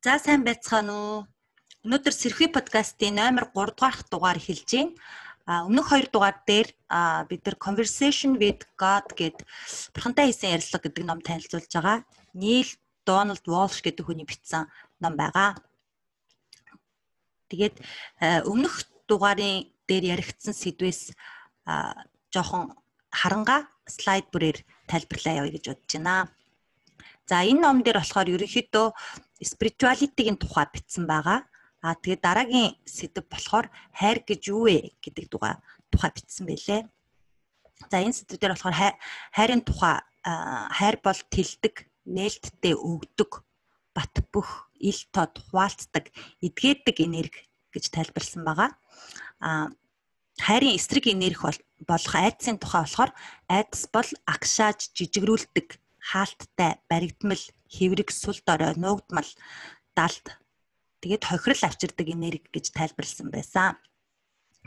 За сайн байцгаана уу? Өнөөдөр Сэрхий подкастын номер 3 дугаарх дугаар эхэлж байна. А өмнөх хоёр дугаар дээр бид нар Conversation with God гэд бурхантай хийсэн ярилцлага гэдэг ном танилцуулж байгаа. Нийл Дональд Волш гэдэг хүний бичсэн ном байгаа. Тэгээд өмнөх дугаарын дээр яригдсан сэдвээс жоохон харанга слайд бүрээр тайлбарлаа явъя гэж бодож байна. За энэ ном дээр болохоор ерөнхийдөө spirituality-гийн тухай бичсэн байгаа. А тэгээд дараагийн сэдв болохоор хайр гэж юу вэ гэдэг тухай тухай бичсэн байлээ. За энэ сэдв дээр болохоор хайрын тухай хайр бол тэлдэг, нээлттэй өгдөг, бат бөх, ил тод хуваалцдаг, эдгээдэг энерги гэж тайлбарлсан байгаа. А хайрын эсрэг энерги болох айдсын тухай болохоор айдас бол агшааж жижигрүүлдэг хаалттай, баригдмал, хэврэг, сул дорой, нуугдмал, далд тэгээд хохирол авчирдаг энерги гэж тайлбарлсан байсан.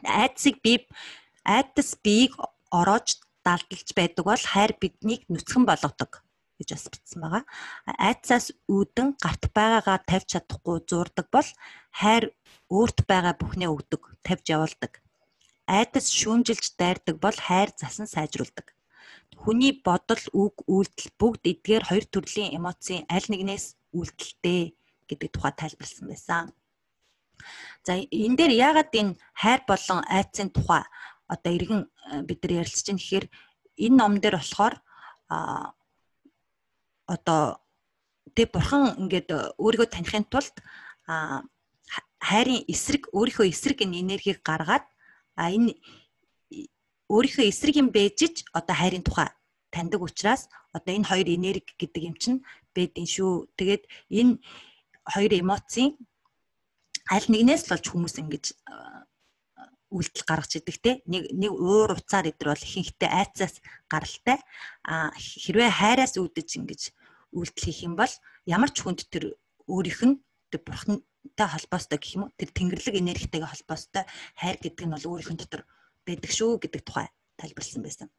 Айдсыг би айдас биеийг ороож далдалж байдаг бол хайр биднийг нүцгэн болгодог гэж бас бичсэн байгаа. Айцаас үүдэн гарт байгаагаа тавьж чадахгүй зуурдаг бол хайр өөрт байгаа бүхнээ өгдөг, тавьж явуулдаг. Айдас шүүмжилж дайрдаг бол хайр засан сайжруулдаг. Хүний бодол, үг, үйлдэл бүгд эдгээр хоёр төрлийн эмоцийн аль нэгнээс үйлдэлтэй гэдэг тухай тайлбарлсан байсан. За энэ дээр яагаад энэ хайр болон айцын тухай одоо иргэн э, бид нар ярилцж байна гэхээр энэ ном дээр болохоор а одоо тэг бурхан ингээд өөрийгөө танихын тулд а хайрын эсрэг өөрийнхөө эсрэг энэ энергийг гаргаад а энэ өөрийнхөө эсрэг юм бэжж одоо хайрын тухай таньдаг учраас одоо энэ хоёр энерги гэдэг юм чинь бэдэн шүү. Тэгээд энэ хоёр эмоцийн аль нэгнээс л болж хүмүүс ингэж үйлдэл гаргаж идэг те. Нэг нэг уур уцаар идэр бол ихэнхдээ айцаас гаралтай. А хэрвээ хайраас үүдэж ингэж үйлдэл хийх юм бол ямар ч хүнд тэр өөрийнх нь тэр бурхантай холбоостой гэх юм уу? Тэр тэнгэрлэг энергитэйгээ холбоостой хайр гэдэг нь бол өөрийнх нь дотор байдаг шүү гэдэг тухай тайлбарлсан байсан.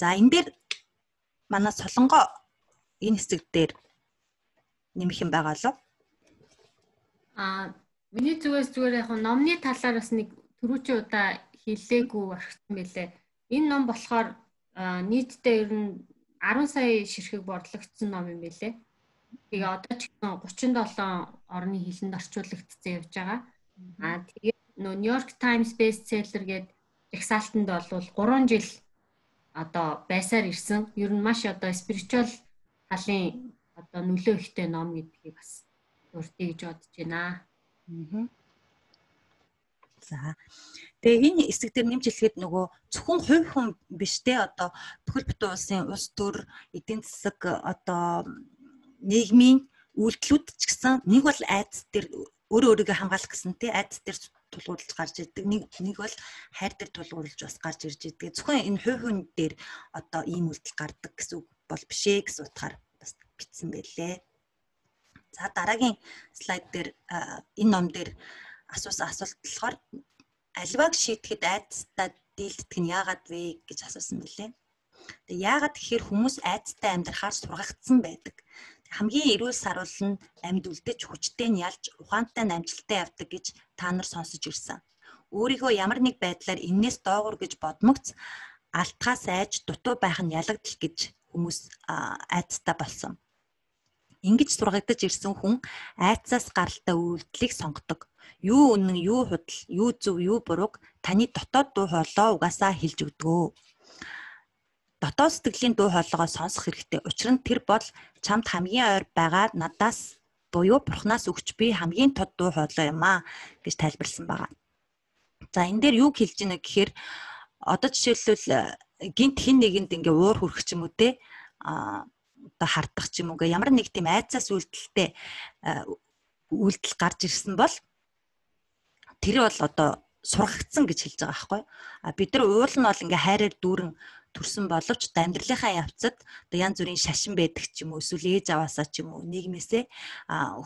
За энэ дээр манай солонгоо энэ хэсэг дээр нэмэх юм байгаа лөө. Аа миний зүгээс зүгээр яг номны талаар бас нэг түрүүчийн удаа хэллээгүй орхисон байлээ. Энэ ном болохоор нийтдээ ер нь 10 сая ширхэг борлогдсон ном юм байлээ. Тэгээ одоо ч гэсэн 37 орны хилэнд орчуулагдсан явж байгаа. Аа тэгээ нөө Нью-Йорк Таймс бестселлер гээд жагсаалтанд бол 3 жил одоо байсаар ирсэн. Ер нь маш одоо спиритуал талын одоо нөлөө ихтэй ном гэдгийг бас дурдъя гэж бодож байна. Аа. За. Тэгээ энэ хэсэг дээр нэмж хэлэхэд нөгөө зөвхөн хувь хүн биш те одоо бүхэл бүтэн улсын улс төр эдийн засаг одоо нийгмийн үйлдэлүүд ч гэсэн нэг бол айдас дээр өөрөө өөрийгөө хамгаалах гэсэн тий айдас дээр тулгуурлаж гарч ирдэг. Нэг нэг бол хайр дээр тулгуурлаж бас гарч ирж идэг. Зөвхөн энэ хувь хүн дээр одоо ийм үйлдэл гардаг гэсэн үг бол биш ээ гэсэн утгаар бас бичсэн байлээ. За дараагийн слайд дээр энэ ном дээр асуусан асуулт болохоор альваг шийтгэхэд айцтай дийлдэх нь яагаад вэ гэж асуусан байлээ. Тэгээ яагаад тэгэхээр хүмүүс айцтай амьдрахаар сургагдсан байдаг хамгийн эрүүл саруул нь амьд үлдэж хүчтэй нь ялж ухаантай амжилттай явдаг гэж та нар сонсож ирсэн. Өөрийгөө ямар нэг байдлаар энээс доогуур гэж бодмогц алтгаас айж дутуу байх нь ялагдал гэж хүмүүс айцтай болсон. Ингиж сургагдаж ирсэн хүн айцаас гаралтай үйлдэлийг сонгодог. Юу үнэн, юу худал, юу зөв, юу бурууг таны дотоод дуу хоолой угаасаа хэлж өгдөгөө дотоод сэтгэлийн дуу хоолойгоо сонсох хэрэгтэй. Учир нь тэр бол чамд хамгийн ойр байгаа надаас буюу бурхнаас өгч би хамгийн тод дуу хоолой юм аа гэж тайлбарлсан байгаа. За энэ дээр юу хэлж байна гэхээр одоо жишээлбэл э, гинт хин нэгэнд ингээ уур хүрэх ч юм уу те а одоо хардах ч юм уу ямар нэг тийм айцаас үйлдэлтэй э, үйлдэл гарч ирсэн бол тэр бол одоо сургагдсан гэж хэлж байгаа байхгүй. А бид нар уул нь бол ингээ хайраар дүүрэн төрсөн боловч амьдралынхаа явцад одоо янз бүрийн шашин байдаг ч юм уу эсвэл ээж аваасаа ч юм уу нийгмээсээ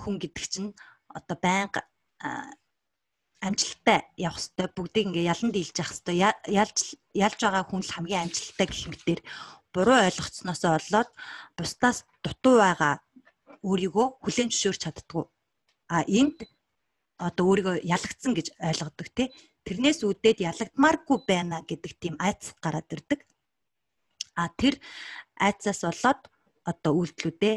хүн гэдэг чинь одоо байнга амжилттай явах хэвээр бүгдийг ингээ ялан дийлж явах хэвээр ялж ялж байгаа хүн л хамгийн амжилттай гэх мэтэр буруу ойлгоцсноос болоод бусдаас дутуу байгаа өөрийгөө хүлээн зөвшөөрч чаддгүй. А энд одоо өөрийгөө ялагдсан гэж ойлгодог тий. Тэрнээс үүдээд ялагдмааргүй байна гэдэг тийм айц гараад ирдэг. А тэр айцаас болоод одоо үйлдэлүүдээ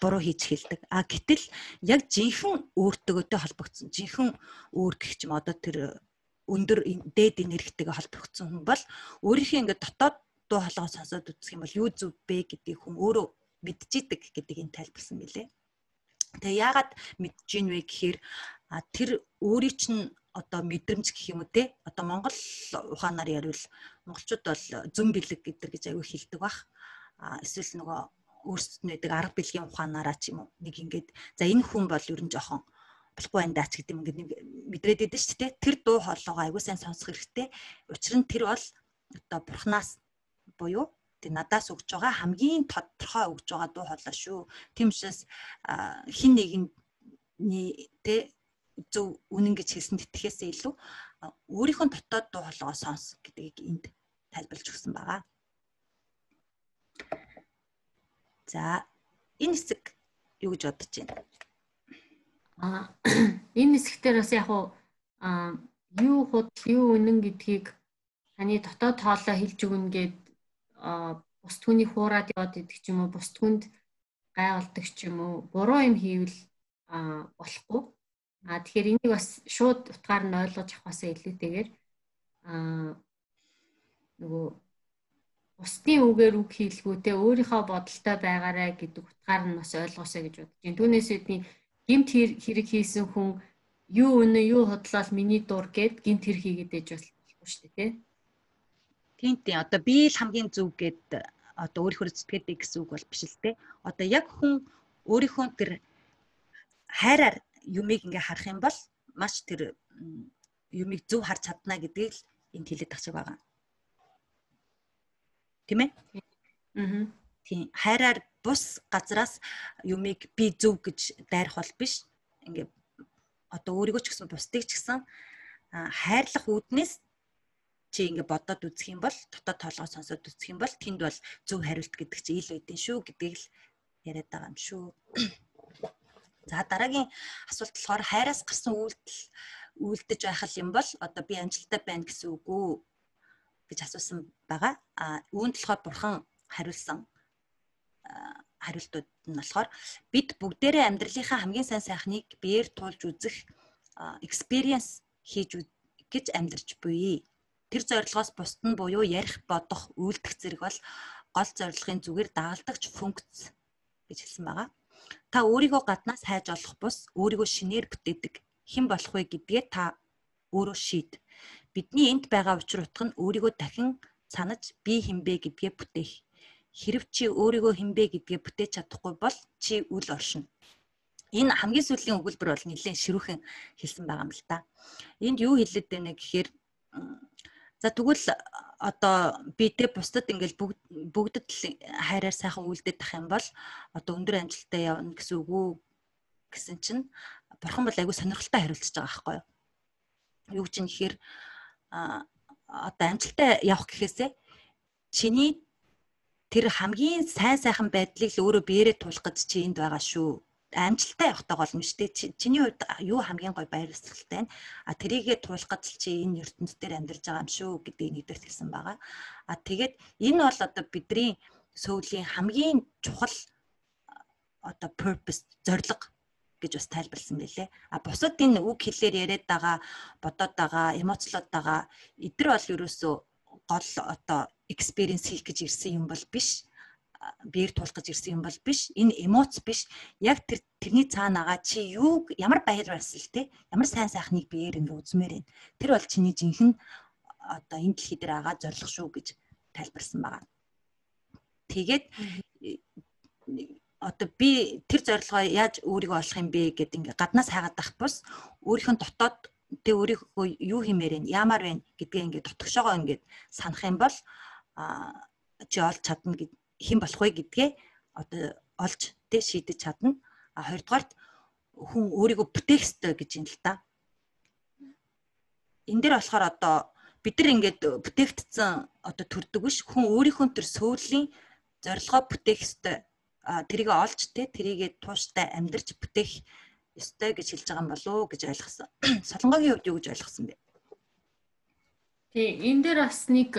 буруу хийж хэлдэг. А гэтэл яг жинхэнэ өөртөөгөө холбогдсон. Жинхэнэ өөр гэх юм одоо тэр өндөр дээд энергитэйгээ холбогдсон хүн бол өөрийнхөө ингээд дотоод дуу хоолойгоо сонсоод үзэх юм бол юу зүв бэ гэдгийг хүн өөрөө мэдчихийдэг гэдгийг энэ тайлбарсан билээ. Тэгээ яагаад мэдж ийн вэ гэхээр тэр өөрийн чинь одоо мэдрэмж гэх юм уу те одоо Монгол ухаанаар ярил монголчууд бол зүн бэлэг гэдэг гэж аягүй хэлдэг бах. А эсвэл нөгөө өөрсдөд нь байдаг арга бэлгийн ухаанаараа ч юм уу нэг ингээд за энэ хүн бол ер нь жоохон болохгүй байна даач гэдэг ингээд мэдрээд идэв шүү дээ. Тэр дуу хоолойгоо аягүй сайн сонсох хэрэгтэй. Учир нь тэр бол одоо бурхнаас буюу тэг надаас өгж байгаа хамгийн тодорхой өгж байгаа дуу хоолой шүү. Тийм учраас хин нэгний тэ зөв үнэн гэж хэлсэн тэтгэхээсээ илүү өөрийнхөө дотоод дуу хоолойгоо сонс гэдгийг энд тайлбарлаж өгсөн байгаа. За энэ хэсэг юу гэж бодож байна? Аа энэ хэсэгтэр бас яг уу юу худал юу үнэн гэдгийг таны дотоод тоолоо хэлж өгнө гэд бус түүнийг хуураад яваад идэх ч юм уу бус түнд гайвалдаг ч юм уу буруу юм хийвэл болохгүй. А тэгэхээр энийг бас шууд утгаар нь ойлгож авахаасаа илүүтэйгээр а нөгөө бусдын үгээр үг хийлгүүтэй өөрийнхөө бодолтой байгаарэ гэдэг утгаар нь бас ойлгоосаа гэж бодож байна. Түүнээс бидний гимт хэрэг хийсэн хүн юу өнө юу хотлол миний дур гэд гимт хэрэг хийгээд ээж болохгүй шүү дээ, тий? Тийм тийм одоо би л хамгийн зөв гэд одоо өөрийнхөө зүтгээдэг гэсэн үг бол биш л те. Одоо яг хүн өөрийнхөө тэр хайраар юмыг ингээ харах юм бол маш тэр юмыг зөв харж чадна гэдгийг л энд хэлээд тахчих байгаа. Тийм ээ? Аа. Тийм хайраар бус газраас юмыг би зөв гэж дайрах бол биш. Ингээ одоо өөрийгөө ч гэсэн бусдыг ч гэсэн хайрлах үүднээс чи ингээ бодоод үзэх юм бол дотоод тоолгоо сонсоод үзэх юм бол тэнд бол зөв хариулт гэдэг чи ил байдэн шүү гэдгийг л яриад байгаа юм шүү. За дараагийн асуулт болохоор хайраас гарсан үйлдэл үйлдэж байх юм бол одоо би амжилттай байна гэсэн үг үү гэж асуусан байгаа. А үүнд болохоор бурхан хариулсан хариултууд нь болохоор бид бүгдээрээ амьдралынхаа хамгийн сайн сайхныг биеэр туулж үзэх experience хийж гэж амьдарч буй тэр зорилгоос бусд нь буюу ярих бодох үйлдэх зэрэг бол гол зорилгын зүгээр дагалдагч функц гэж хэлсэн байгаа. Та өөрийгөө гаднаас хайж олох бус өөрийгөө шинээр бүтээдэг хэн болох вэ гэдгээ та өөрөө шийд. Бидний энд байгаа учир утга нь өөрийгөө дахин санаж би хинбэ гэдгээ бүтээх. Хэрв чи өөрийгөө хинбэ гэдгээ бүтээж чадахгүй бол чи үл оршино. Энэ хамгийн сүүлийн өгүүлбэр бол нэлээд ширүүхэн хэлсэн байгаа юм л та. Энд юу хэлээд байна гэхээр За тэгвэл одоо би тэ бусдад ингээл бүгд бүгдд хайраар сайхан үйлдэх юм бол одоо өндөр амжилттай явна гэсэн үг үү гэсэн чинь бурхан бол айгүй сонирхолтой хариулчихж байгаа байхгүй юу? Юу гэж юм гэхээр одоо амжилттай явах гэхээсээ чиний тэр хамгийн сайн сайхан байдлыг л өөрөө биеэрээ туулах гэж чи энд байгаа шүү амжилттай явахтаа гол нь шүү дээ. Чиний хувьд юу хамгийн гой ёслолтой байна? А тэрийгээ туулах гэж чи энэ ертөнцийн дээр амьдарч байгаа юм шүү гэдгийг нэгдүгээр хэлсэн байгаа. А тэгээд энэ бол одоо бидний сөүлийн хамгийн чухал одоо purpose зорилго гэж бас тайлбарлсан байлээ. А бусад энэ үг хэлээр яриад байгаа, бодоод байгаа, эмоцлоод байгаа эдгээр бол ерөөсөө гол одоо experience хийх гэж ирсэн юм бол биш биер туулах гэж ирсэн юм бол биш. Энэ эмоц биш. Яг тэр тэрний цаанаага чи юу ямар баяр баясгал те ямар сайн сайхныг биеэр ингээ үзмээр байна. Тэр бол чиний жинхэнэ одоо энэ дэлхий дээр байгаа зориг шүү гэж тайлбарсан байгаа. Тэгээд одоо би тэр зорилгоо яаж өөрийгөө олох юм бэ гэд ингээ гаднаас хайгаад байх бус өөрийнхөө дотоод тэ өөрийгөө юу хиймээр вэ яамаар вэ гэдгээ ингээ дотгошоогоо ингээ санах юм бол чи олж чадна гэд хэн болох вэ гэдгээ одоо олж тэ шийдэж чадна. А хоёрдугаарт хүн өөрийгөө бүтээх ёстой гэж юм л да. Энд дээр болохоор одоо бид нар ингээд бүтээгдсэн одоо төрдөг биш хүн өөрийнхөө төр сөүлийн зорилгоо бүтээх ёстой тэрийг олж те тэрийгэ тууштай амьдрч бүтээх ёстой гэж хэлж байгаа юм болов уу гэж ойлгосон. Солонгогийн хувьд юу гэж ойлгосон бэ? Тий, энэ дээр бас нэг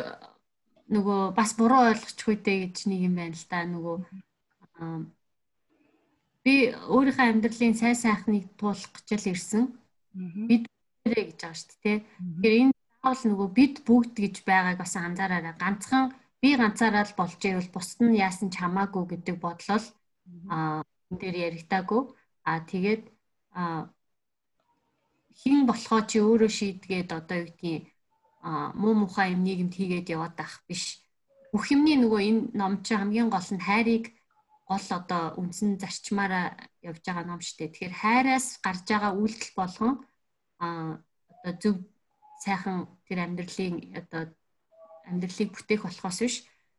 нөгөө бас буруу ойлгочих үедээ гэж нэг юм байна л да. Нөгөө би өөрийнхөө амьдралын сайн сайхныг туулах гэж л ирсэн. Бид гэж байгаа шүү дээ. Тэгэхээр энэ заавал нөгөө бид бүгд гэж байгааг бас анзаараарай. Ганцхан би ганцаараа л болж ивэл бусд нь яасан ч хамаагүй гэдэг бодлол аа энэ дээр яригдаагүй. Аа тэгээд аа хин болохоо чи өөрөө шийдгээд одоо юу гэдгийг аа муу мухай юм нийгэмд хийгээд яваад байх биш. Бүх юмний нөгөө энэ ном чи хамгийн гол нь хайрыг гол одоо үндсэн зарчмаараа явж байгаа ном шүү дээ. Тэгэхээр хайраас гарч байгаа үйлдэл болгон аа одоо зөв сайхан тэр амьдралын одоо амьдралыг бүтээх болохоос биш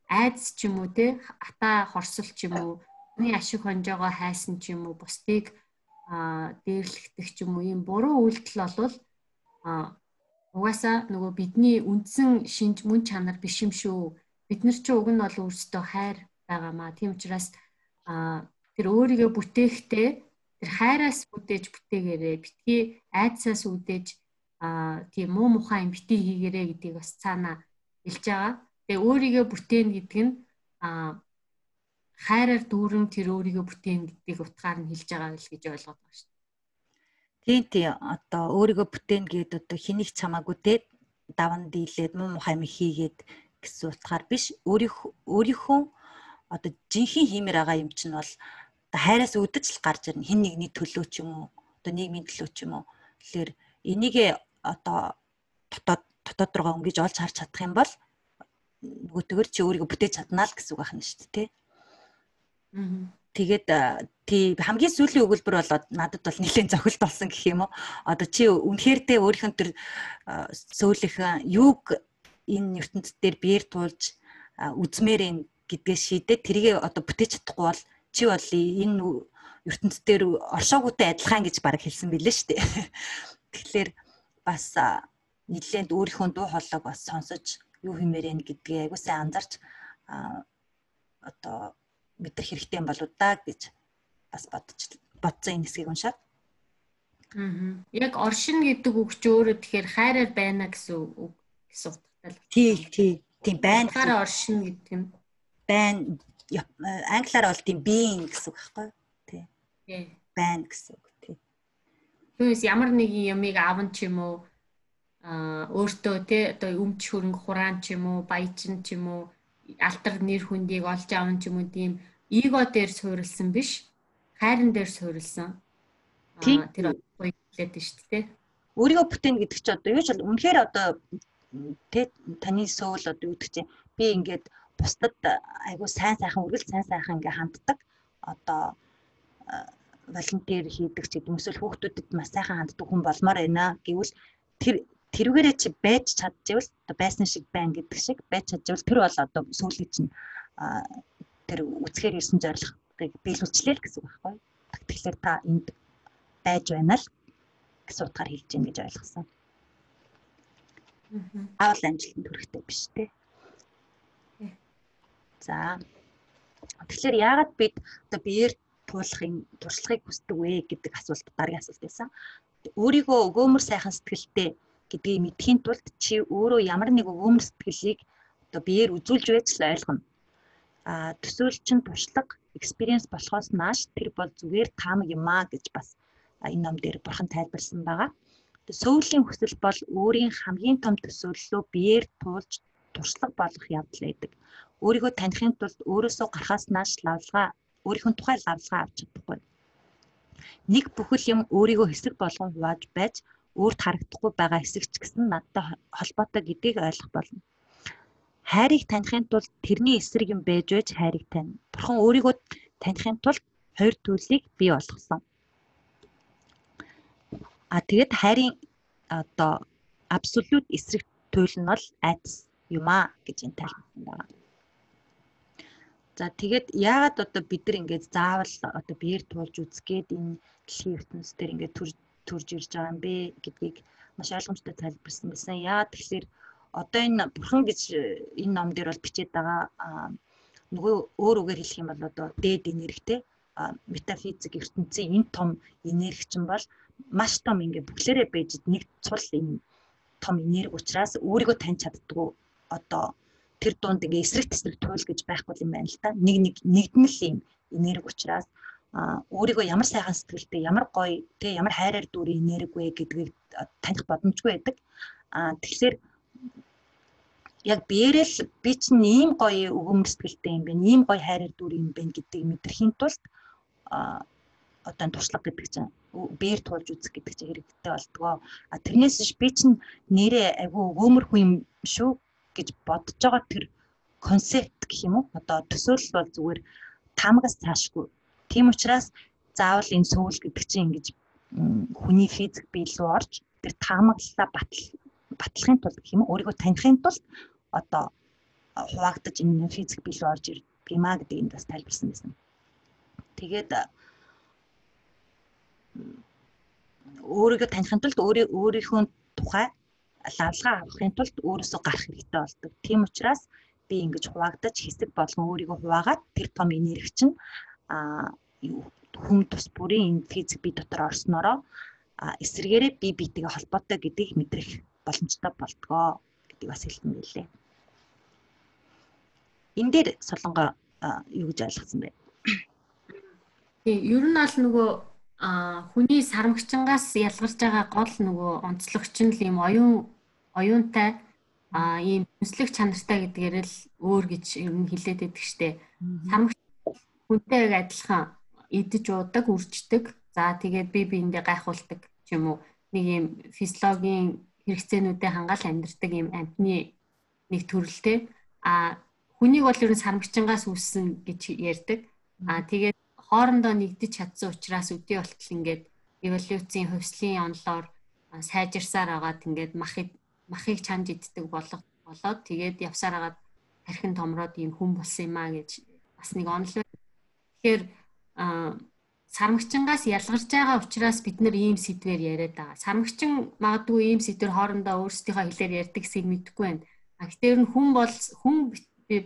айдс ч юм уу те ата хорсол ч юм уу хүний ашиг хонжоогоо хайсан ч юм уу бусдыг а дээрлэгдэх ч юм уу ийм буруу үйлдэл болвол угаасаа нөгөө бидний үндсэн шинж мөн чанар биш юм шүү. Бид нар ч уг нь бол өөрсдөө хайр байгаамаа. Тийм учраас тэр өөрийгөө бүтээхдээ тэр хайраас бүтээж бүтээгээрээ битгий айдсаас үдээж тийм муу мухай юм битгий хийгэрээ гэдгийг бас цаана хэлж байгаа. Тэгээ өөрийгөө бүтээн гэдэг нь а хайраар дүүрэн тэр өөрийгөө бүтээн гэдгийг утгаар нь хэлж байгаа л гэж ойлгоод байгаа шүү. Тийм тийм одоо өөрийгөө бүтээн гэдэг одоо хэнийг чамаагүй те даван дийлээд муу мухай юм хийгээд гэсэн утгаар биш өөрийнхөө өөрийнхөө одоо жинхэнэ хиймээр байгаа юм чинь бол одоо хайраас үүдэж л гарч ирнэ хин нэгний төлөө ч юм уу одоо нийгмийн төлөө ч юм уу тэгэхээр энийг одоо дотоод дотоод руугаа өнгөж олж харж чадах юм бол нөгөөтгөр чи өөрийгөө бүтээж чаднаа л гэсэн үг байна шүү дээ тий. Тэгээд тий хамгийн сүүлийн өгүүлбэр болоод надад бол нэлээд зохилт болсон гэх юм уу. Одоо чи үнэхээр тэ өөрийнх нь төр сөүлийнхэн юуг энэ ертөнцид дээр биер туулж үзмээр юм гэдгээ шийдээд тэрийг одоо бүтээж чадахгүй бол чи бол энэ ертөнцид дээр оршоогүйтэй адилхан гэж баг хэлсэн билээ шүү дээ. Тэгэхээр бас нэлээд өөрийнхөө дуу хоолойг бас сонсож юу хэмээр энэ гэдгийг айгуу сайн анзарч одоо мэдрэх хэрэгтэй юм болоо да гэж бас бодож бодсон энэ хэсгийг уншаад. Аа. Яг оршин гэдэг үг чи өөрөө тэгэхээр хайраар байна гэсэн үг гэсэн утгатай л. Тий, тий. Тийм байна. Хайраар оршин гэдэг нь байна. Англиар бол тийм being гэсэн үг байхгүй юу? Тий. Тий. Байна гэсэн үг тий. Түүнээс ямар нэгэн юмыг аван ч юм уу а өөртөө тий одоо өмч хөрөнгө хураан ч юм уу баяжин ч юм уу алтар нэр хүндийг олж аван ч юм уу тийм эго дээр суурилсан биш хайран дээр суурилсан. Тэр гоё хэлээд нь шүү дээ. Өөрийгөө бүтээн гэдэг чи одоо юу ч бол үнэхээр одоо тэ таны сөүл одоо юу гэдэг чинь би ингээд бусдад айгуу сайн сайхан үргэлж сайн сайхан ингээ ханддаг. Одоо волонтер хийдэг ч гэдэг эсвэл хүүхдүүдэд маш сайхан ханддаг хүн болмоор байна гэвэл тэр тэрүүгээрээ чи байж чадчихвал одоо байсан шиг байна гэдэг шиг байж чадчихвал тэр бол одоо сүүлийн чинь тэр үцхээр ирсэн зорилгыг биелүүлчлээ л гэсэн үг байхгүй. Тэгэхээр та энд байж байна л гэсэн утгаар хэлж гин гэж ойлгосон. Аавал амжилтанд хүрэхтэй биш те. За. Тэгэхээр яагаад бид одоо биеэр туулахын туршлагыг хүсдэг вэ гэдэг асуулт дараагийн асуулт байсан. Өөрийгөө өгөөмөр сайхан сэтгэлтэй гэдгийг мэдхийн тулд чи өөрөө ямар нэг өгөөмөр сэтгэлийг одоо биеэр үзүүлж байж л ойлгоно. А төсөөлчин туршлага experience болохоос нааш тэр бол зүгээр таамаг юм аа гэж бас энэ ном дээр бурхан тайлбарсан байгаа. Сөүлийн хүсэл бол өөрийн хамгийн том төсөөллөө биеэр туулж туршлага болгох явдал байдаг. Өөрийгөө таних тулд өөрөөсөө гарахаас нааш лавлгаа өөрийнхөө тухай лавлгаа авч чадахгүй. Нэг бүхэл юм өөрийгөө хэсэг болгон хувааж байж өөрт харагдахгүй байгаа хэсэг ч гэсэн надтай холбоотой гэдгийг ойлгох болно. Хайрыг танихын тулд тэрний эсрэг юм байж байж хайрыг тань. Бурхан өөрийгөө танихын тулд хоёр зүйлийг бий болгосон. А тэгэд хайрын одоо абсолют эсрэг туйл нь бол айдас юм а гэж энэ тайлбарсан байна. За тэгээд яагаад одоо бид нар ингээд заавал одоо биеэр туулж үзгээд энэ дэлхийн ертөнцийн ингээд төр төрж ирж байгаа юм бэ гэдгийг маш ойлгомжтой тайлбарсан байсан. Яагаад тэгэхээр одоо энэ бурхан гэж энэ ном дээр бол бичээд байгаа нөгөө өөр үгээр хэлэх юм бол одоо дээд энергитэй метафизик ертөнцийн энэ том энерги чинь бол маш том ингээ бүхлээрээ байж нэг цул энэ том энерги учраас өөрийгөө таньж чаддгүй одоо тэр дунд ингээ эсрэг тесрэг туйл гэж байхгүй юм байна л та. Нэг нэг нэгдмэл юм энерги учраас өөрийгөө ямар сайхан сэтгэлтэй ямар гоё тэг ямар хайраар дүүрэн энерги вэ гэдгийг таних боломжгүй байдаг. а тэгэхээр яг биэрэл би чинь ийм гоё өгөм сэтгэлтэй юм байна. Ийм гоё хайраар дүүрэн юм байна гэдгийг мэдрэхийн тулд а одоо туршлага гэдэг чинь биер туулж үзэх гэдэг чинь хэрэгтэй болдгоо. А тэрнээс биш би чинь нэрээ айгүй өгөөмөрхүү юм шүү гэж бодож байгаа тэр концепт гэх юм уу? Одоо төсөөлөл бол зүгээр таамагаас цаашгүй. Тийм учраас заавал энэ сөүл гэдэг чинь ингэж хүний физик бие рүү орж тэр таамаглалаа батал батлахын тулд гэх юм уу? Өөрийгөө танихын тулд одоо хуваагдаж энэ физик бие рүү орж ирдэг юм а гэдгийг энд бас тайлбарсан байсан. Тэгээд өөрийгөө танихын тулд өөрийнхөө тухай лавлгаа авахын тулд өөрөөсөө гарах хэрэгтэй болдог. Тийм учраас би ингэж хуваагдаж хэсэг болгон өөрийгөө хуваагаад тэр том энерги чинь а хүм тус бүрийн энэ физик бие дотор орсноороо эсрэгээрээ бие биетэйгээ холбоотой гэдгийг мэдрэх боломжтой болтгоо гэдгийг бас хэлсэн байлээ. Энэ дээр солонгоо юу гэж ойлгосон бэ? Тийм, ер нь бол нөгөө хүний сармагчингаас ялгарч байгаа гол нөгөө онцлогч нь л ийм оюун оюунтай а ийм хүнслэх чанартай гэдгээр л өөр гэж ер нь хэлээд байдаг штэ. Сармагч хүнтэй яг адилхан идэж уудаг, үрждэг. За тэгээд бие биендээ гайхуулдаг юм уу. Нэг ийм физиологийн хэрэгцээнүүдэд хангаал амьдардаг ийм амьтны нэг төрөлтэй. А хүнийг бол ер нь сармагчингаас үүссэн гэж ярьдаг. А тэгээд хоорондоо нэгдэж чадсан учраас өдөө болтол ингээд эволюцийн хөвслийн онлоор сайжирсаар агаад ингээд махыг махыг чанж иддэг болго болоод тэгээд явсаар агаад тархин томроод ийм хүн болсон юм а гэж бас нэг онол. Тэгэхээр сармагчингаас ялгарч байгаа учраас бид нар ийм сэдвээр яриад байгаа. Сармагчин магадгүй ийм сэдвэр хоорондоо өөрсдийнхөө хэлээр ярьдаг гэсэн мэдэхгүй байна. А гэтээр нь хүн бол хүн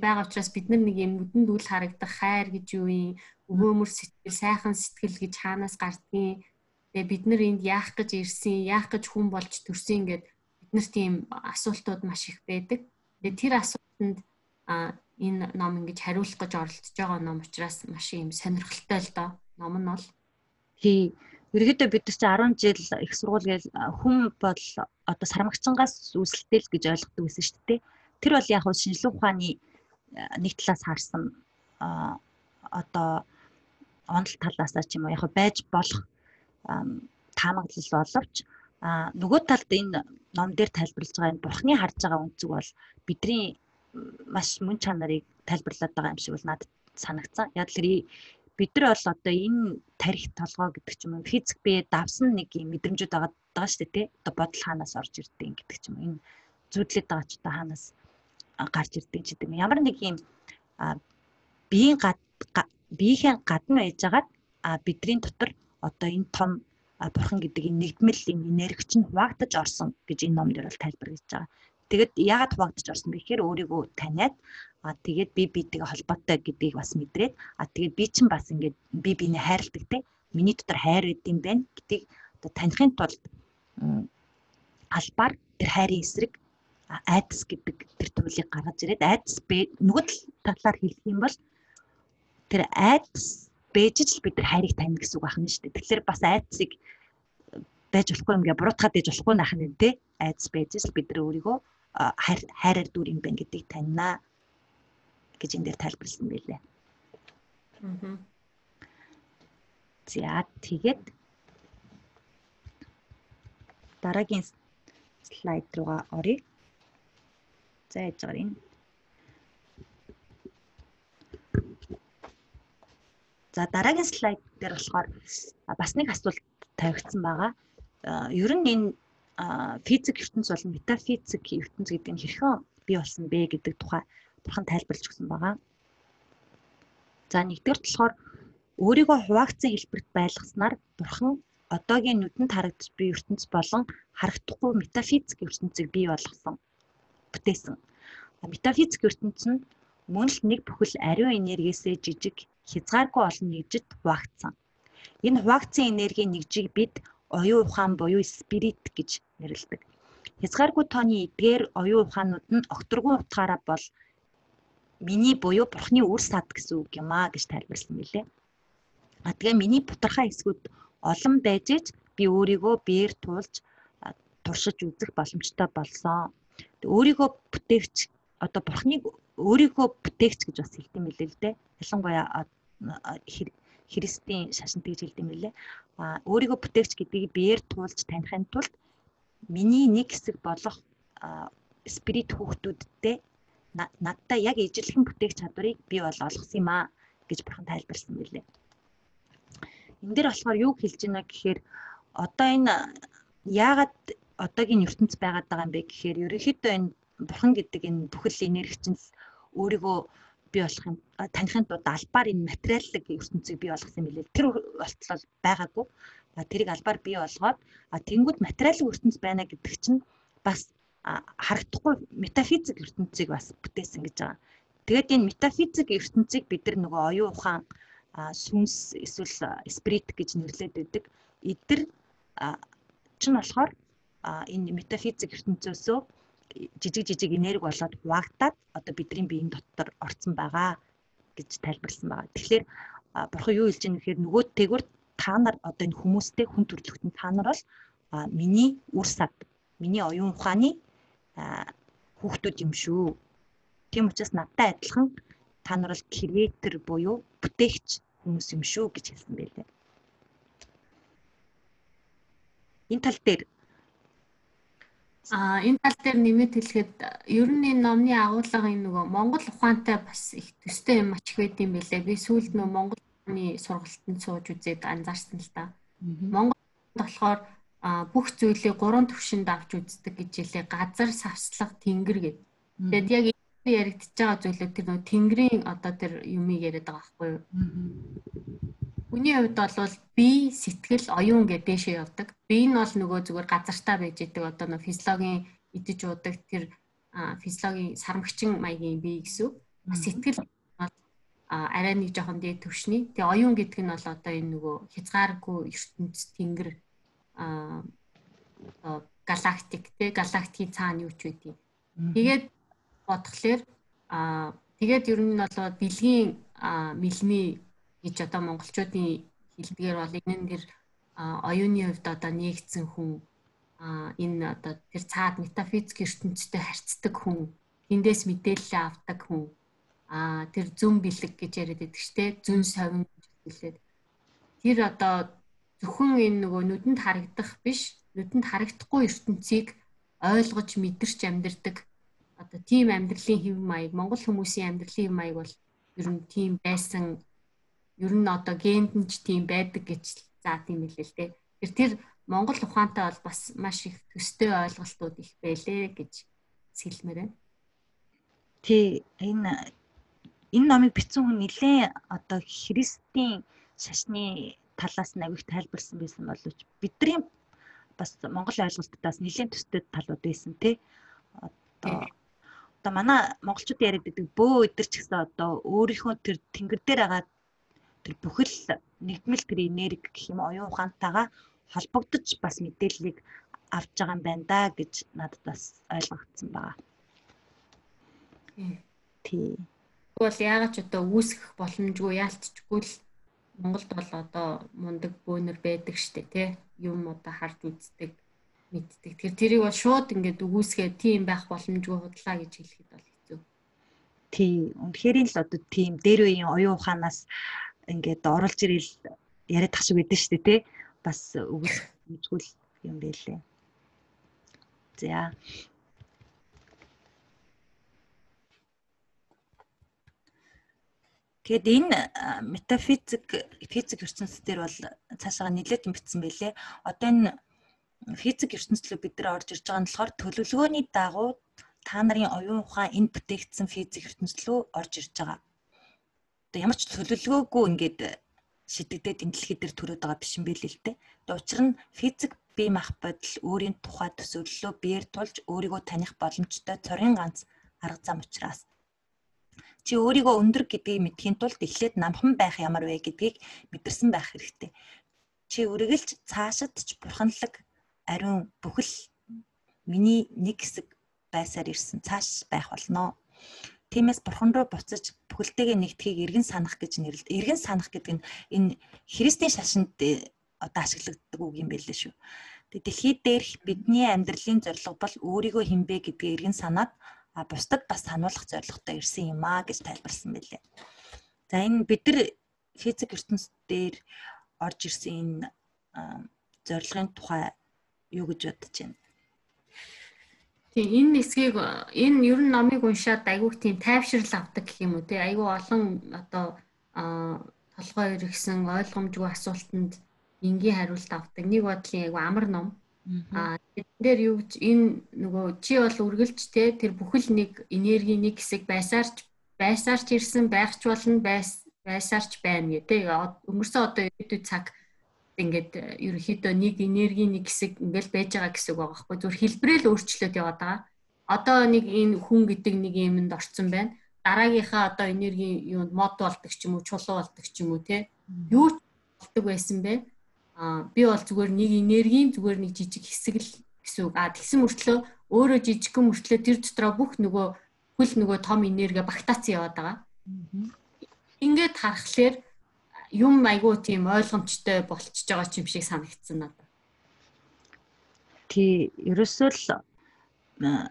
байгаа учраас бид нар нэг юм нүдэнд үл харагдах хайр гэж юу юм өгөөмөр сэтгэл, сайхан сэтгэл гэж хаанаас гардгийг тэгээ бид нар энд яах гэж ирсэн, яах гэж хүн болж төрсөн ингээд биднэрт тийм асуултууд маш их байдаг. Тэгээ тэр асуултанд энэ ном ингэж хариулах гэж оролдож байгаа ном учраас маш юм сонирхолтой л доо. Ном нь бол тий Ерөнхийдөө бид нар чи 10 жил их сургууль гээл хүн бол одоо сармагчингаас үүсэлтэй л гэж ойлгодог байсан шүү дээ. Тэр бол яг шинжилгээ ухааны нэг талаас харсан одоо онол талаас ч юм уу яг байж болох таамаглал боловч нөгөө талд энэ ном дээр тайлбарлаж байгаа энэ бурхны харж байгаа үнцэг бол бидний маш мөн чанарыг тайлбарлаад байгаа юм шиг бол надад санагцсан. Яг л бид нар бол одоо энэ тарих толгой гэдэг ч юм уу физик бие давсан нэг юм мэдрэмжүүд байгаа даа шүү дээ тий. Одоо бодол хаанаас орж ирдэг гэдэг ч юм уу энэ зүудлээд байгаа ч одоо хаанаас гарч ирдэг ч гэдэг юм. Ямар нэг юм биеийн гад биеийн гадна байжгаад бидний дотор одоо энэ том бурхан гэдэг энэ нэгдмэл энэ энерги чинь хуваагдаж орсон гэж энэ ном дээр бол тайлбарлаж байгаа. Тэгэд яагаад хуваагдаж орсон бэ гэхээр өөрийгөө таниад а тэгээд би битэйгээ холбоотой гэдгийг бас мэдрээд а тэгээд би чинь бас ингээд би биний хайрладаг те миний дотор хайр гэдэг юм байна гэдгийг одоо танихын тулд албаар тэр хайрын эсрэг айдас гэдэг тэр туйлыг гаргаж ирээд айдас нөгөө талаар хэлэх юм бол тэр айдас бэж л бид нар хайрыг таних гэсэн үг байна шүү дээ. Тэгэхээр бас айдсыг байж болохгүй юм гээ буруутгаад байж болохгүй нах нь тий. Айдас л бид нар өөрийгөө хайр хайраар дүр юм байна гэдгийг таньнаа гэж энэ дээр тайлбарласан байлээ. Аа. За тэгээд дараагийн слайд руугаа оръё. За яаж байгаа юм? За дараагийн слайд дээр болохоор бас нэг асуулт тавигдсан байгаа. Ер нь энэ физик ертөнц болон метафизик ертөнц гэдэг нь хэрхэн бий болсон бэ гэдэг тухай бурхан тайлбарлаж өгсөн байгаа. За нэгдүгээр болохоор өөрийгөө хуваагдсан хэлбэрт байлгаснаар бурхан одоогийн нүдэнд харагдаж буй ертөнц болон харагдахгүй метафизик ертөнцийг бий болгосон бүтээсэн. Метафизик ертөнц нь мөн л нэг бүхэл ариун энергиэсээ жижиг хязгааргүй олон нэгжид хуваагдсан. Энэ хуваагдсан энергийн нэгжийг бид оюун ухаан буюу спирит гэж нэрлэдэг. Хязгааргүй тооны эдгээр оюун ухаанууд нь огторгуун утгаараа бол миний буюу бурхны үр сад гэсэн үг юм аа гэж тайлбарласан мөлий. А тэгээ миний бутархай хэсгүүд олон байж ич би өөрийгөө биер туулж туршиж үзэх боломжтой болсон. Өөрийгөө бүтээгч одоо бурхныг өөрийгөө бүтээгч гэж бас хэлдэм билээ л дээ. Ялангуяа христийн шашинт гэж хэлдэм билээ. А өөрийгөө бүтээгч гэдгийг биер туулж таних тулд миний нэг хэсэг болох спирит хүүхдүүдтэй надтай яг ижилхэн бүтээх чадварыг би бол олгосон юм аа гэж бурхан тайлбарласан билээ. Энд дээр болохоор юу хэлж байна гэхээр одоо энэ яагаад одоогийн ертөнц байгаад байгаа юм бэ гэхээр ерөнхийдөө энэ бурхан гэдэг энэ бүхэл энергичнс өөрийгөө бий болох юм танихын тулд албаар энэ материаллык ертөнцийг бий болгосон юм билээ. Тэр болтол байгаагүй. Тэрийг албаар бий болгоод тэнгууд материалын ертөнц байна гэдэг чинь бас харагдахгүй метафизик ертөнцийг бас бүтээсэн гэж байгаа. Тэгээд энэ метафизик ертөнцийг бид нар нөгөө оюун ухаан сүнс эсвэл спирит гэж нэрлэдэг байдаг. Эдгэр чинь болохоор энэ метафизик ертөнцөөсөө жижиг жижиг энерги болоод хуваагдаад одоо бидний биеийн дотор орцсон байгаа гэж тайлбарласан байгаа. Тэгэхээр бурхан юу хэлж байгаа нэхээр нөгөө тэгвэр та нар одоо энэ хүмүүстэй хүн төрөлхтөн та нар бол миний үр сад, миний оюун ухааны хүүхдүүд юм шүү. Тийм учраас надтай адилхан та нар бол креатор буюу бүтээгч хүмүүс юм шүү гэж хэлсэн байлээ. Энэ тал дээр А энэ тал дээр нэмэт хэлэхэд ер нь энэ номны агуулга энэ нөгөө Монгол ухаантай бас их төстэй юм ач байд юм байлээ. Би сүүлд нөгөө Монгол ухааны сургалтанд сууж үзээд анзаарсан л та. Монгол болохоор бүх зүйлийг гурван төвшөнд авч үздэг гэж хэлээ. Газар, савслага, тэнгэр гэдэг. Тэгэд яг энэ яригдчихэж байгаа зүйлүүд тэр нөө тэнгэрийн одоо тэр юмыг яриад байгаа байхгүй юу? Хүний хувьд бол бие, сэтгэл, оюун гэдэг дэшээ явдаг. Бие нь бол нөгөө зүгээр газартаа байж идэг одоо нөө физиологийн идэж уудаг тэр физиологийн сармагчин маягийн бие гэсэн. Сэтгэл бол арай нэг жоохон дээд төвшний. Тэгээ оюун гэдэг нь бол одоо энэ нөгөө хязгааргүй ертөнц тэнгэр а галактик те галактикийн цаана юу ч үгүй. Тэгээд бодглохлоор а тэгээд ер нь бол бэлгийн мэлми гэж одоо монголчуудын хэлдгээр бол энэ нэр оюуны хувьд одоо нэгдсэн хүн энэ одоо тэр цаад метафизик ертөнцтэй харьцдаг хүн тэндээс мэдээлэл авдаг хүн а тэр зүн бэлэг гэж яриад байдаг штэ зүн совин хэлээд. Тэр одоо зөвхөн энэ нөгөө нүдэнд харагдах биш нүдэнд харагдахгүй ертөнцийг ойлгож мэдэрч амьдрдаг одоо тийм амьдралын хэв маяг монгол хүмүүсийн амьдралын хэв маяг бол ер нь тийм байсан ер нь одоо генд нь ч тийм байдаг гэж заа тийм хэлээ л дээ. Тэр тэр монгол ухаантай бол бас маш их төстэй ойлголтууд их байлээ гэж сэлмээр байна. Тий энэ энэ номыг бичсэн хүн нэлээ одоо христийн шашны талаас нь авиг тайлбарсан байсан боловч бидний бас монгол ойлголтоос нэлээд төстэй талууд байсан тий. Одоо одоо манай монголчууд яриад байдаг бөө өдр ч гэсэн одоо өөрийнхөө тэр тэнгэр дээр байгаа тэр бүхэл нэгдмэл тэр энерги гэх юм оюун ухаантайгаа холбогдож бас мэдээллийг авч байгаа юм байна да гэж надад бас ойлгогдсон байгаа. Тий. Тэгвэл яагаад ч одоо үүсгэх боломжгүй яалтчгүй л Монголд бол одоо мундаг бөөнөр байдаг штэ тий юм одоо харж үздэг мэддэг. Тэгэхээр тэрийг бол шууд ингээд үгүйсгээ тийм байх боломжгүй худлаа гэж хэлэхэд бол хэцүү. Тий. Үнэхээр л одоо тийм дээр үеийн оюун ухаанаас ингээд оруулж ирэл яриад тах шиг байдэн штэ тий бас үгүйсгүүл юм байлээ. За Тэгэд энэ метафизик физик ертөнцийн дээр бол цаашаа нэлээд битсэн байлээ. Одоо энэ физик ертөнцлөө бид нар орж ирж байгаа нь болохоор төлөвлөгөөний дагуу та нарын оюун ухаан энэ бүтээгдсэн физик ертөнцлөө орж ирж байгаа. Одоо ямар ч төлөвлөгөөгүй ингээд шидэгдээд дэлхий дээр төрөөд байгаа биш юм байл л дээ. Тэгээ учир нь физик бие мах бодол өөрийн тухай төсөөллөө биеэр тулж өөрийгөө таних боломжтой цорын ганц арга зам учраас чи өөрийгөө өндөр гэдгийг мэдхийн тулд эхлээд намхан байх ямар вэ гэдгийг мэдэрсэн байх хэрэгтэй. Чи үргэлж цаашид ч бурханлаг ариун бүхэл миний нэг хэсэг байсаар ирсэн цааш байх болно. Тиймээс бурхан руу буцаж бүхэлдээгээ нэгдхийг эргэн санах гэж нэрлэдэг. Эргэн санах гэдэг нь энэ христийн шашинд э, одоо ашиглагддаг үг юм байлээ шүү. Тэгээ дэлхийд дээрх бидний амьдралын зорилго бол өөрийгөө хинбэ гэдгийг эргэн санаад а бусдад бас сануулгах зорилготой ирсэн юм аа гэж тайлбарсан байлээ. За энэ бид нар физик ертөнцийн дээр орж ирсэн энэ зорилгын тухай юу гэж бодож байна? Тийм энэ хэсгийг энэ ер нь номыг уншаад айгүйх тийм тайвшрал авдаг гэх юм уу тий айгүй олон одоо толгой иргсэн ойлгомжгүй асуултанд энгийн хариулт авдаг. Нэг бодлын айгүй амар ном. Аа энэ дээр юу гэж энэ нөгөө чи бол үргэлж те тэр бүхэл нэг энерги нэг хэсэг байсаарч байсаарч ирсэн байхч болно байсаарч байна те? Өнгөрсөн одоо хэд цаг ингээд э, ерөнхийдөө нэг энерги нэг хэсэг ингээл байж байгаа гэсэн үг байгаа байхгүй зүгээр хэлбэрэл өөрчлөлт яваад байгаа. Одоо нэг энэ хүн гэдэг нэг юмд орцсон байна. Дараагийнхаа одоо энерги юунд мод болдог ч юм уу, чулуу болдог ч юм уу те. Юу болдог байсан бэ? Аа би бол зүгээр нэг энергийн зүгээр нэг жижиг хэсэг л гэсэн үг. Аа тэгсэн мөртлөө өөрөө жижигхэн мөртлөө тэр дотроо бүх нөгөө хөл нөгөө том энерги багтаацсан яваад байгаа. Ингээд харахаар юм айгүй тийм ойлгомжтой болчихж байгаа ч юм шиг санагдсан надад. Тий, ерөөсөө л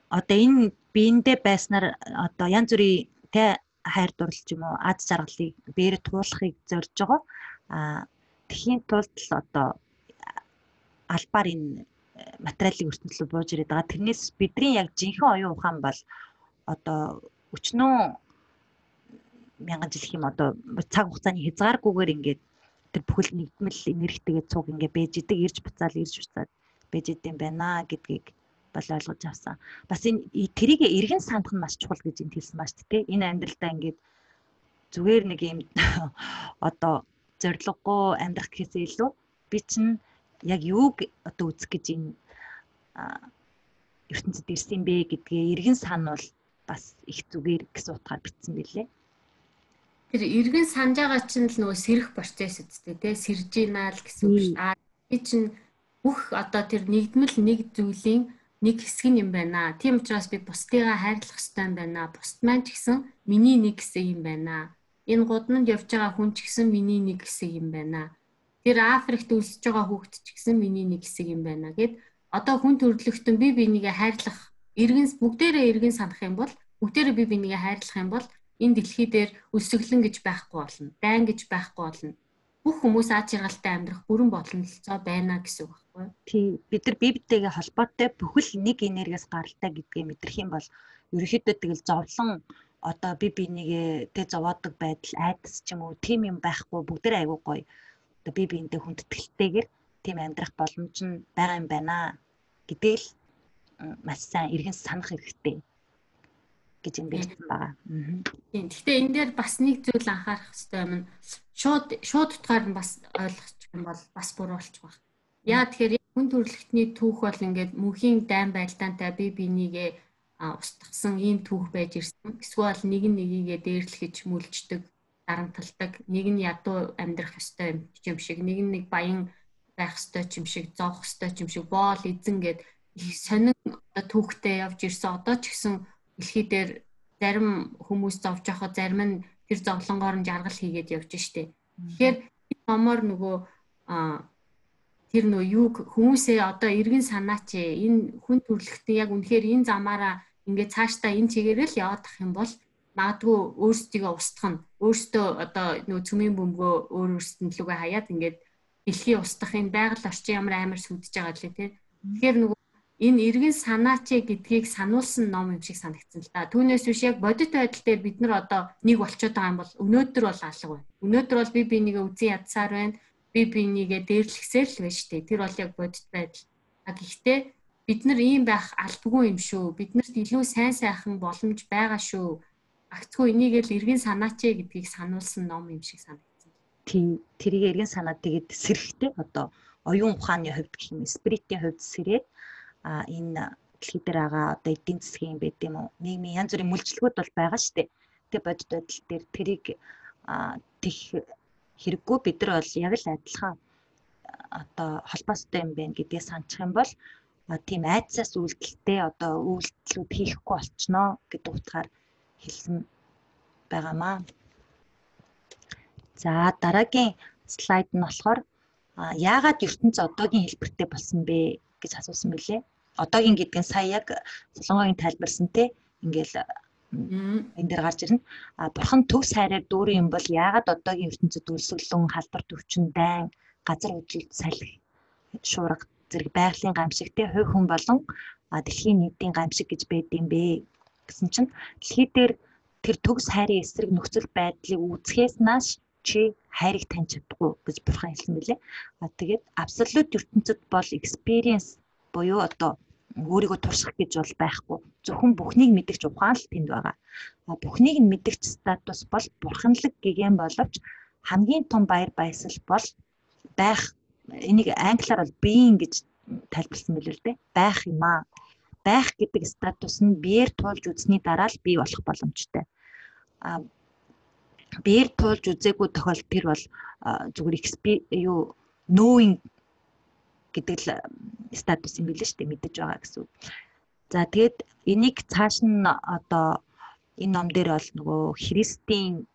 одоо энэ биендээ байснаар одоо янз бүрийн тэ хайр дурлал юм уу ад жаргалыг бээр туулахыг зорж байгаа. А тэхийн тулд л одоо албаар энэ материалын ертөнцлөд бууж ирээд байгаа. Тэрнээс бидний яг жинхэнэ оюун ухаан бол одоо өчнөө мянган жил их юм одоо цаг хугацааны хязгааргүйгээр ингээд тэр бүхэл нэгдмэл энергитэйгээ цуг ингээд бэж идэг ирж буцаал ирж буцаад бэж идэм байна гэдгийг бол ойлгож авсан. Бас энэ тэрийг эргэн сандах нь маш чухал гэж энд хэлсэн бааш тээ. Энэ амьдралдаа ингээд зүгээр нэг юм одоо зориггүй амьдрах гэхээсээ илүү би чинь яг юуг одоо үзэх гэж энэ ертөнцид ирсэн бэ гэдгээ эргэн сануул бас их зүгээр гэсэн утгаар бичсэн билээ тэр эргэн санаж байгаа чинь л нөгөө сэрэх процесс үстэй тий сэрж ийна л гэсэн үг шүү. Аа би чинь бүх одоо тэр нэгдмэл нэг зүйлийн нэг хэсэг юм байна. Тийм учраас би бусдыгаа хайрлах ёстой юм байна. Бусд маань ч гэсэн миний нэг хэсэг юм байна. Энэ гудамд явж байгаа хүн ч гэсэн миний нэг хэсэг юм байна. Тэр Африкт үлсэж байгаа хүүхэд ч гэсэн миний нэг хэсэг юм байна гэд одоо хүн төрлөختөн би бинийгээ хайрлах эргэн бүгдээрээ эргэн санах юм бол бүгдээрээ би бинийгээ хайрлах юм бол энэ дэлхий дээр өсөглөн гэж байхгүй болно. Дайн гэж байхгүй болно. Бүх хүмүүс аж аргалтай амьдрах бүрэн боломжтой байна гэсэн үг байхгүй юу? Тий. Бид нар бибитэйгээ холбоотой бүхэл нэг энергиас гаралтай гэдгээ мэдрэх юм бол ерөөхдөө тэгэл зовлон одоо би бинийгээ тэ зовоодог байдал айдас ч юм уу тийм юм байхгүй бүгдээ айгуу гоё. Одоо би биентэй хүндэтгэлтэйгээр тийм амьдрах боломж нь байгаа юм байна гэдэл маш сайн эргэн санах хэрэгтэй гэж юм бичсэн байгаа. Тийм. Гэхдээ энэ дээр бас нэг зүйл анхаарах хэрэгтэй юм. Шууд шууд утгаар нь бас ойлгох юм бол бас буруу болчих واخ. Яа тэгэхээр хүн төрөлхтний түүх бол ингээд мөнхийн дайн байлдаантай би бинийгээ устгасан ийм түүх байж ирсэн. Эсвэл нэг нь нэгийгээ дээрлэхэж мүлждэг, дарамталдаг, нэг нь ядуу амьдрах ёстой юм шиг, нэг нь нэг баян байх ёстой юм шиг, зовх ёстой юм шиг, боол эзэн гэд их сонин түүхтэй явж ирсэн. Одоо ч гэсэн дэлхий дээр зарим хүмүүс зовж явахад зарим нь тэр зовлонгоор нь жаргал хийгээд явж штэ. Тэгэхээр номоор нөгөө тэр нөгөө юг хүмүүсээ одоо эргэн санаач энэ хүн төрлөختөө яг үнэхээр энэ замаараа ингээд цаашдаа энэ чигээрээ л яваад ах юм бол магадгүй өөрсдийгөө устгах нь өөртөө одоо нөгөө цөмийн бөмбөгөө өөр өөрсдөнд лүгэ хаяад ингээд дэлхий устгахын байгаль орчин ямар амар сүдэж байгаа лээ тий. Тэгэхээр нөгөө энэ эргэн санаач гэдгийг сануулсан ном юм шиг санагдсан л да. Түүнээс биш яг бодит байдал дээр бид нар одоо нэг болчиход байгаа юм бол өнөөдөр бол алга байна. Өнөөдөр бол би бинийгээ үзэн ядсаар байна. Би бинийгээ дээрлэхсээр л байна шүү дээ. Тэр бол яг бодит байдал. А гэхдээ бид нар ийм байх алдгүй юм шүү. Биднэрт илүү сайн сайхан боломж байгаа шүү. Агцгүй энийг л эргэн санаач гэдгийг сануулсан ном юм шиг санагдсан. Тийм тэрийг эргэн санаад тэгээд сэрхтэй одоо оюун ухааны хувьд гэх юм спиритийн хувьд сэрээд энэ дэлхий дээр байгаа одоо эдийн засгийн байд юм уу нийгмийн янз бүрийн мүлжлгүүд бол байгаа шүү дээ. эмгэгтэй бодит байдал дээр тэрийг тех хэрэггүй бид нар бол яг л адилхан одоо холбоостой юм байна гэдгийг санах юм бол тийм айцаас үйлдэлтэй одоо үйлдэлүүд хийхгүй болчихноо гэдэг утгаар хэлсэн байгаамаа. За дараагийн слайд нь болохоор яагаад ертөнц одоогийн хэлбэртэй болсон бэ гэж асуусан мөлий. Одоогийн гэдэг нь сая яг солонгогийн тайлбарсан те ингээл энэ дээр гарч ирнэ. А бурхан төв сайраар дүүрэн юм бол яагаад одоогийн ертөнцид үлсгэлэн халдвар төвчин дайн газар үжилт салхи шуурга зэрэг байгалийн гамшигтэй хувь хүн болон дэлхийн нийтийн гамшиг гэж байд юм бэ гэсэн чинь дэлхий дээр тэр төгс хайрын эсрэг нөхцөл байдлыг үүсгэхээс нааш чи хайрыг таньж чадахгүй гэж бурхан хэлсэн мөлий. А тэгээд абсолют ертөнцид бол experience буюу одоо өөрийгөө турших гэж бол байхгүй. Зөвхөн бүхнийг мэдгч ухаан л тэнд байгаа. Бүхнийг нь мэдгч статус бол бурханлаг гэгэн боловч хамгийн том баяр баясгал бол байх энийг англиар бол being гэж тайлбарласан мэлээ л дээ. Байх юм аа. Байх гэдэг статус нь биеэр туулж үзсний дараа л бий болох боломжтой. А биеэр туулж үзээгүй тохиолдолд тэр бол зүгээр юу knowing гэдэг л статус юм билээ шүү дээ мэдэж байгаа гэсэн. За тэгээд энийг цааш нь одоо энэ ном дээр бол нөгөө Христийн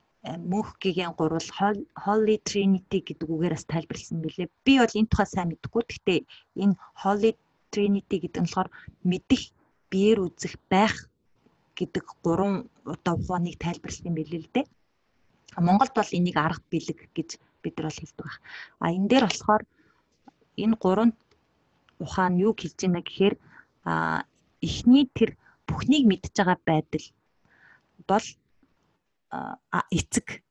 мөнх гэгийн гурвал Holy Trinity гэдэг үгээр бас тайлбарлсан билээ. Би бол энэ тухай сайн мэдэхгүй. Гэхдээ энэ Holy Trinity гэдэг нь болохоор мэдих, биеэр үзэх, байх гэдэг гурван одоо ухааныг тайлбарлсан билээ л дээ. Монголд бол энийг арга бэлэг гэж бид нар бол хэлдэг баг. А энэ дээр болохоор энэ гурван ухаан юу хэлж байна гэхээр а эхний тэр бүхнийг мэдж байгаа байдал бол эцэг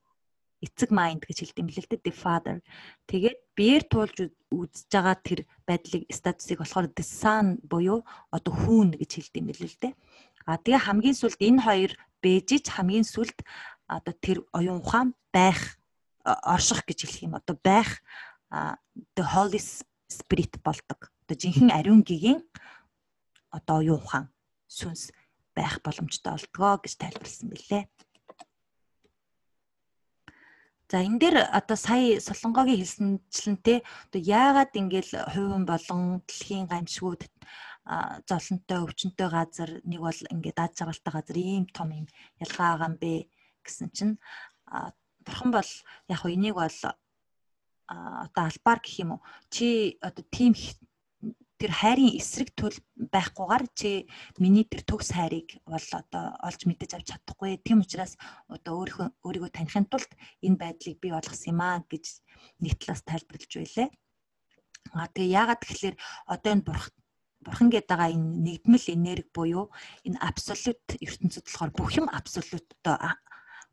эцэг mind гэж хэлдэг юм лээ the father. Тэгээд биеэр туулж үзэж байгаа тэр байдлыг статусыг болохоор the son буюу одоо хүүн гэж хэлдэг юм лээ л дээ. А тэгээ хамгийн сүлд энэ хоёр бэжиж хамгийн сүлд одоо тэр оюун ухаан байх орших гэж хэлэх юм. Одоо байх the holy spirit болдог. Одоо жинхэнэ ариун гэгийн одоо оюун ухаан сүнс байх боломжтой болдгоо гэж тайлбарлсан билээ. За энэ дээр одоо сая Солонгогийн хэлсэнчлэнтэй одоо яагаад ингээл хувийн болон дэлхийн гамшгууд золонтой өвчнөтой газар нэг бол ингээд аж жаргалтай газар ийм том юм ялгаа байгаа юм бэ гэсэн чинь бурхан бол яг хөө энийг бол одоо албаар гэх юм уу чи одоо тийм тэр хайрын эсрэг төл байхгүйгээр чи миний тэр төгс хайрыг бол одоо олж мэдэж авч чадахгүй. Тийм учраас одоо өөрийнхөө өөрийгөө таних тулд энэ байдлыг бий болгосон юм аа гэж нэг талаас тайлбарлаж байлаа. А тэгээ яагаад тэгэхээр одоо энэ бурх бурхан гэдэг байгаа энэ нэгдмэл энерги буюу энэ абсолют ертөнцид болохоор бүх юм абсолют одоо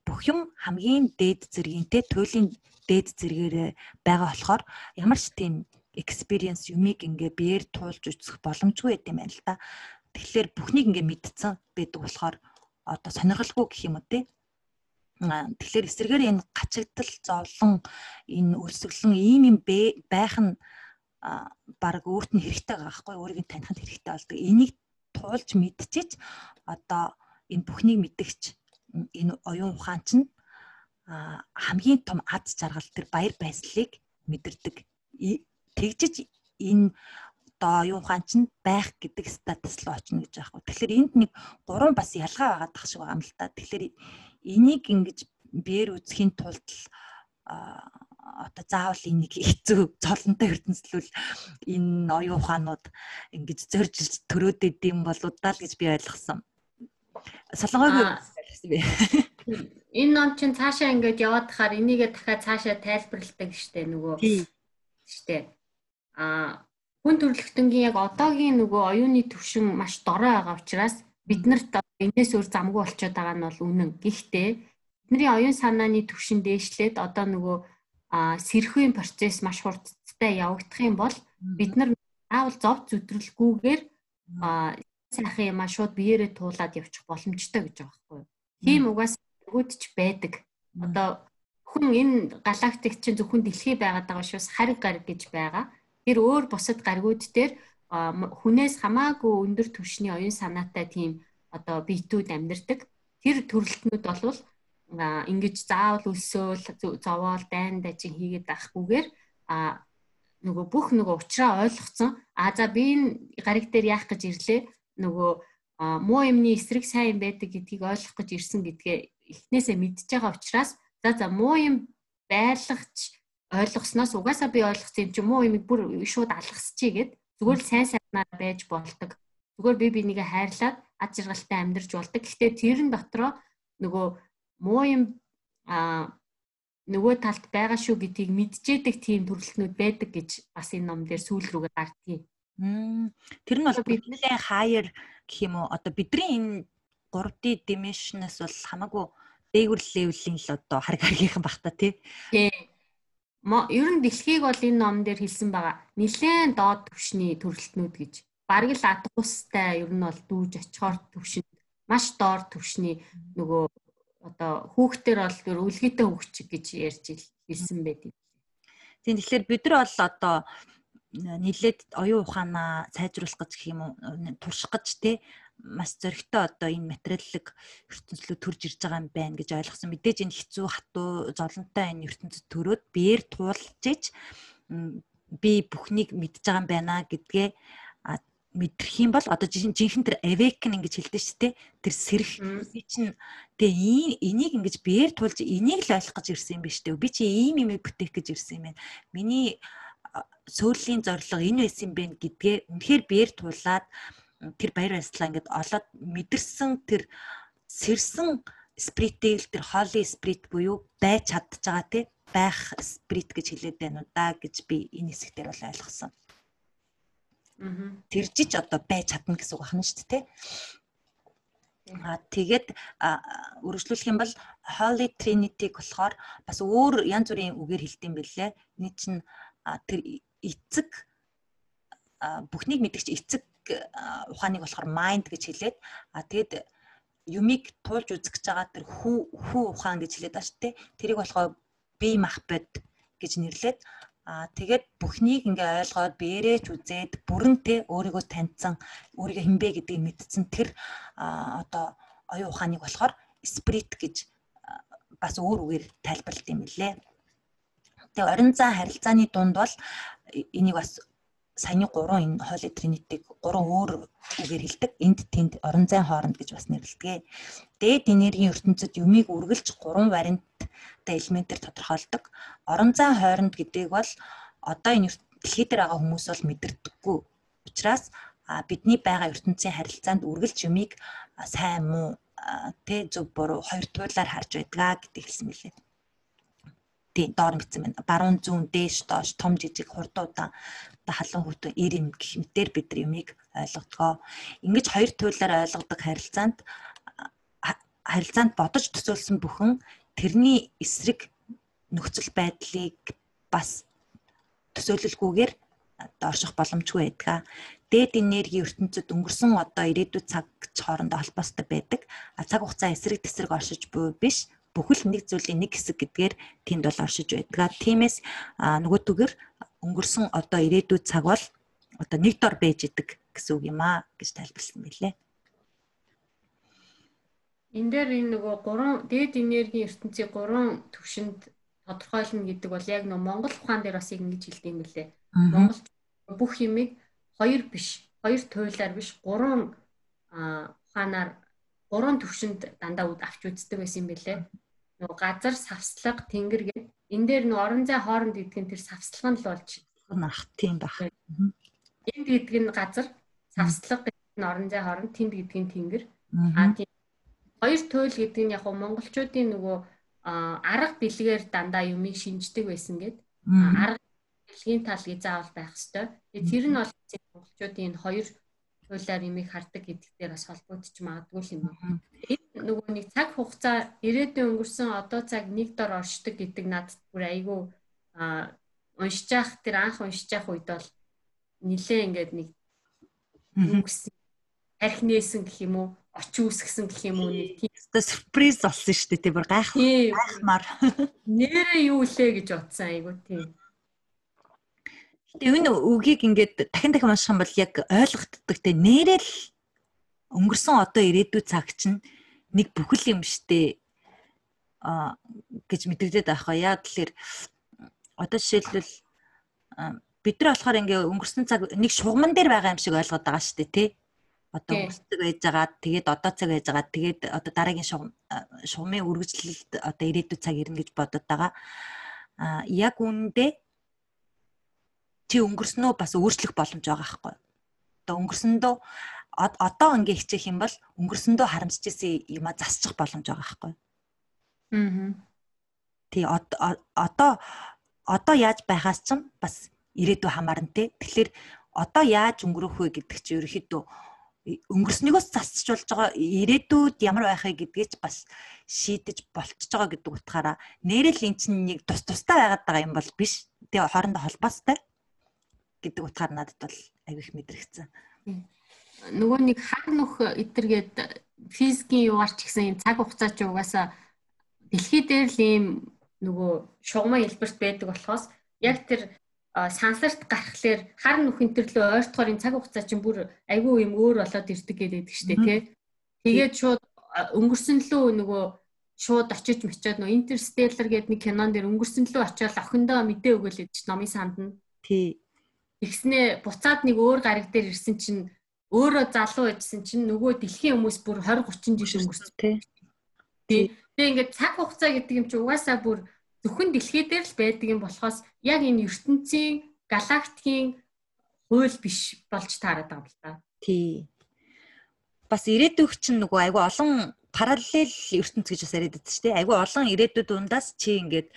бүх юм хамгийн дээд зэргийнтэй туйлын дээд зэргээр байгаа болохоор ямар ч тийм experience юмыг ингээ биеэр туулж үзэх боломжгүй байт юм байна л да. Тэгэхээр бүхнийг ингээ мэдсэн байдаг болохоор одоо сонирхолгүй гэх юм уу те. Тэгэхээр эсэргээр энэ гачигдал зовлон энэ өрсөглөн ийм юм байх нь баг өөрт нь хэрэгтэй байгаа байхгүй өөрийг нь танихад хэрэгтэй болдог. Энийг туулж мэдчихэж одоо энэ бүхнийг мэдгч энэ оюун ухаан чинь хамгийн том аз жаргал тэр баяр баясгалыг мэдэрдэг тэгжиж энэ одоо юу хаан чинь байх гэдэг статус руу очно гэж байгаа хгүй. Тэгэхээр энд нэг гурван бас ялгаа байгаа тах шиг байгаа юм л та. Тэгэхээр энийг ингэж биеэр үзэхийн тулд одоо заавал энийг хэцүү цолонтой ертөнцлүүл энэ оюун ухаанууд ингэж зорж төрөөд идэм болоодаа л гэж би ойлгосон. Солонгойг ойлгосон бэ. Энэ ном чинь цаашаа ингэж яваад тахаар энийгээ дахиад цаашаа тайлбарладаг штэ нөгөө штэ а хүн төрөлхтөнгийн яг одоогийн нөгөө оюуны төвшин маш дорой байгаа учраас биднэрт энэс өөр замгүй болчиход байгаа нь бол үнэн. Гэхдээ бидний оюун санааны төвшин дээшлээд одоо нөгөө сэрхийн процесс маш хурдтай явагдах юм бол бид нар аавал зов зүтрэлгүйгээр сайхан юмаа шууд биеэрээ туулаад явчих боломжтой гэж байгаа байхгүй юу. Тийм угаас өгөөдч байдаг. Одоо хүн энэ галактик чинь зөвхөн дэлхий байгаад байгаа шүүс хариг гар гэж байгаа Тэр өөр бусад гаргууд дээр хүнээс хамаагүй өндөр түвшний оюун санаатай тийм одоо биетүүд амьдардаг. Тэр төрөлтнүүд болвол ингэж заавал өлсөөл зовоол дайн дажин хийгээд байхгүйгээр а нөгөө бүх нөгөө уучраа ойлгоцсон а за би энэ гариг дээр яах гэж ирлээ нөгөө муу юмны эсрэг сайн байдаг гэдгийг ойлгох гэж ирсэн гэдгээ эхнээсээ мэдж байгаа учраас за за муу юм байрлагч ойлгосноос угаасаа би ойлгосон юм чи муу юмыг бүр шууд алгасчий гэд зүгээр л сайн сайнаар байж болдог. Зүгээр би бинийгээ хайрлаад ад жаргалтай амьдарч болдог. Гэхдээ тэрэн дотроо нөгөө муу юм а нөгөө талд байгаа шүү гэдгийг мэдчихэдэг тийм төрөлхнүүд байдаг гэж бас энэ ном дээр сүүл рүүгээ гардгийг. Тэр нь бол бидний хаяр гэх юм уу одоо бидний энэ 3D dimension-аас бол хамаагүй дээгүр левелийн л одоо хараг харгийнхан бах та тий. Тий. Ер нь дэлхийг бол энэ ном дээр хэлсэн байгаа. Нилээн доод түвшний төрөлтнүүд гэж. Бараг л адгуустай ер нь бол дүүж очихоор түвшинд маш доор түвшний нөгөө одоо хүүхдэр бол гэр үлгийтэй хүүхч гэж ярьж хэлсэн байдаг. Тийм тэгэхээр бид нар бол одоо нилээд оюун ухаанаа сайжруулах гэж гэх юм уу турших гэж те маш зөрөгтэй одоо энэ материаллык ертөнцлөө төрж ирж байгаа юм байна гэж ойлгосон. Мэдээж энэ хэцүү хатуу золонтой энэ ертөнцид төрөөд биеэр туулж ич би бүхнийг мэдж байгаа юм байна гэдгээ мэдрэх юм бол одоо жинхэнэ тэр awakening гэж хэлдэг шүү дээ. Тэр сэрэх би чинь тэгээ энийг ингэж биеэр тулж энийг л ойлгох гэж ирсэн юм биш үү? Би чи ийм юм бүтээх гэж ирсэн юм байна. Миний сөүлийн зорилго энэ байсан юм байна гэдгээ үнэхээр биеэр туулаад тэр баяр баясгалаа ингэж олоод мэдэрсэн тэр сэрсэн спритийг тэр холи сприт буюу байж чадж байгаа тий байх сприт гэж хэлээд байна уу да гэж би энэ хэсэгтэр бол ойлгосон. Тэржиж одоо байж чадна гэсэн үг ахна шүү дээ. Аа тэгээд үргэлжлүүлэх юм бол Holy Trinity-г болохоор бас өөр янз бүрийн үгээр хэлдэм бэлээ. Эний чинь тэр эцэг бүхнийг мэдгч эцэг ухааныг болохоор mind гэж хэлээд а тэгэд юмыг туулж үзэх гэж байгаа тэр хүү хүү ухаан гэж хэлээд байна шүү дээ. Тэрийг болохоор бие махбод гэж нэрлээд Аа тэгээд бүхнийг ингээ ойлгоод бээрээч үзээд бүрэн тэ өөрийгөө таньсан өөрийгөө хинбэ гэдгийг мэдсэн тэр одоо оюун ухааныг болохоор спирит гэж бас өөр үгээр тайлбарлалт юм лээ. Тэгээ орон зай харилцааны дунд бол энийг бас саяны 3 энэ холи тринитиг 3 өөр үгээр хэлдэг. Энд тэнд орон зайн хооронд гэж бас нэрлэдэг. Дээд энергийн ертөнцид юмыг үргэлж 3 варианттай элементээр тодорхойлдог. Орон зайн хооронд гэдэг бол одоо энэ дэлхий дээр байгаа хүмүүс бол мэдэрдэггүй. Учираас бидний байгаа ертөнцийн харилцаанд үргэлж юмыг сайн муу тэ зөв буруу хоёр туйлаар харж байдгаа гэдэг хэлсэн мэлээ тий доор мэдсэн байна. Баруун зүүн дээш доош том жижиг хурдуудан одоо халуун хөтөн ир юм гэх мэтэр бид нар юмыг ойлгодгоо. Ингэж хоёр туйлаар ойлгодог харилцаанд харилцаанд бодож төсөөлсөн бүхэн тэрний эсрэг нөхцөл байдлыг бас төсөөлөлгүйгээр орших боломжгүй байдаг. Дээд энерги ертөнцид өнгөрсөн одоо ирээдүйд цаг хоорондоо холбоостой байдаг. А цаг хугацаа эсрэг тесрэг оршиж буй биш бүхэл нэг зүйлийн нэг хэсэг гэдгээр тэнд бол оршиж байдаг. Тиймээс нөгөөтгөр өнгөрсөн одоо ирээдүйд цаг бол одоо нэг дор байж идэг гэсэн үг юм аа гэж тайлбарласан мэлээ. Энэ дээр энэ нөгөө гурван дээд энергийн ертөнцийн гурван төвшөнд тодорхойлно гэдэг бол яг нөгөө Монгол ухаан дээр бас ингэж хэлдэг юм лээ. Монгол бүх юмыг хоёр биш, хоёр туйлаар биш, гурван ухаанаар гурван төвшөнд дандаа авч үздэг байсан юм бэлээ нөгөө газар савслага тэнгэр гэдэг энэ дээр нөгөө орон зай хооронд гэдэг нь тэр савслага нь л болж ах тийм баг. Энд гэдэг нь газар савслага гэдэг нь орон зай хооронд тэнд гэдэг нь тэнгэр. Аа тийм хоёр туйл гэдэг нь яг нь монголчуудын нөгөө арга бэлгээр дандаа юмыг шинждэг байсан гэд. Арга бэлгийн тал гэж заавал байх хэвээр. Тэр нь бол монголчуудын энэ хоёр туйлаар имийг хардаг гэдэгтэр бас холбогдож магадгүй юм байна. Энэ нөгөө нэг цаг хугацаа ирээдүйн өнгөрсөн одоо цаг нэг дор оршдог гэдэг надад бүр айгүй а уншиж явах тэр анх уншиж явах үед бол нилээ ингээд нэг үгсэн арх нээсэн гэх юм уу очи үсгсэн гэх юм уу нэг тийм. Сюрприз болсон шүү дээ тийм бүр гайх гайхмаар. Нэрээ юу лээ гэж утсан айгүй тийм Тэгээ энэ үгийг ингээд дахин дахин унших юм бол яг ойлгогддог те нэрэл өнгөрсөн одоо ирээдүйн цаг чинь нэг бүхэл юм штэ гэж мэдрэгдээд байгаа. Яа тэгэхээр одоо жишээлбэл бид нар болохоор ингээ өнгөрсөн цаг нэг шугамн дээр байгаа юм шиг ойлгоод байгаа шүү дээ тий. Одоо өнгөрсөн байж байгаа тэгээд одоо цаг байж байгаа тэгээд одоо дараагийн шугам шугамын үргэлжлэлд одоо ирээдүйд цаг ирнэ гэж бодод байгаа. А яг үүндээ чи өнгөрснөө бас өөрчлөх боломж байгаа байхгүй. Одоо өнгөрсөндөө одоо ингээ хичээх юм бол өнгөрсөндөө харамсч исэн юм а засчих боломж байгаа байхгүй. Аа. Тий одоо одоо яаж байхаас ч бас ирээдүй хамаарна те. Тэгэхээр одоо яаж өнгөрөх вэ гэдэг чинь ерөөхдөө өнгөрснийгөөс засч болж байгаа ирээдүйд ямар байхыг гэдгийг бас шийдэж болчихж байгаа гэдэг утгаараа нэрэл эн чинь нэг тус тустай байгаад байгаа юм бол биш. Тэгээ хоорондоо холбоостой гэдэг утгаар надад бол аяг их мэдрэгцэн. Нөгөө нэг хаг нөх эдэргээд физикийн югаар ч гэсэн цаг хугацаа чи угаасаа дэлхий дээр л ийм нөгөө шугамаа хэлбэрт байдаг болохоос яг тэр сансарт гарахлаар хар нүхэн төрлөө ойртохоор энэ цаг хугацаа чинь бүр айгүй юм өөр болоод ирдэг гэдэг штэ тий. Тэгээд шууд өнгөрсөн лөө нөгөө шууд очиж мчаад нөгөө Interstellar гэдэг нэг кинон дээр өнгөрсөн лөө очиод охиндоо мэдээ өгөөл гэж номын санд нь. Тий. Тэгснээ буцаад нэг өөр гариг дээр ирсэн чинь өөрөө залуу байжсэн чинь нөгөө дэлхийн хүмүүс бүр 20 30 жил өнгөрсөн тий. Тэгээ ингээд цаг хугацаа гэдэг юм чи угаасаа бүр зөвхөн дэлхий дээр л байдаг юм болохоос яг энэ ертөнцийн галактикийн хууль биш болж таарад байгаа юм л та. Тий. Бас ирээдүйг чинь нөгөө айгүй олон параллел ертөнц гэж бас яриад байдаг шүү дээ. Айгүй олон ирээдүйд дундаас чи ингээд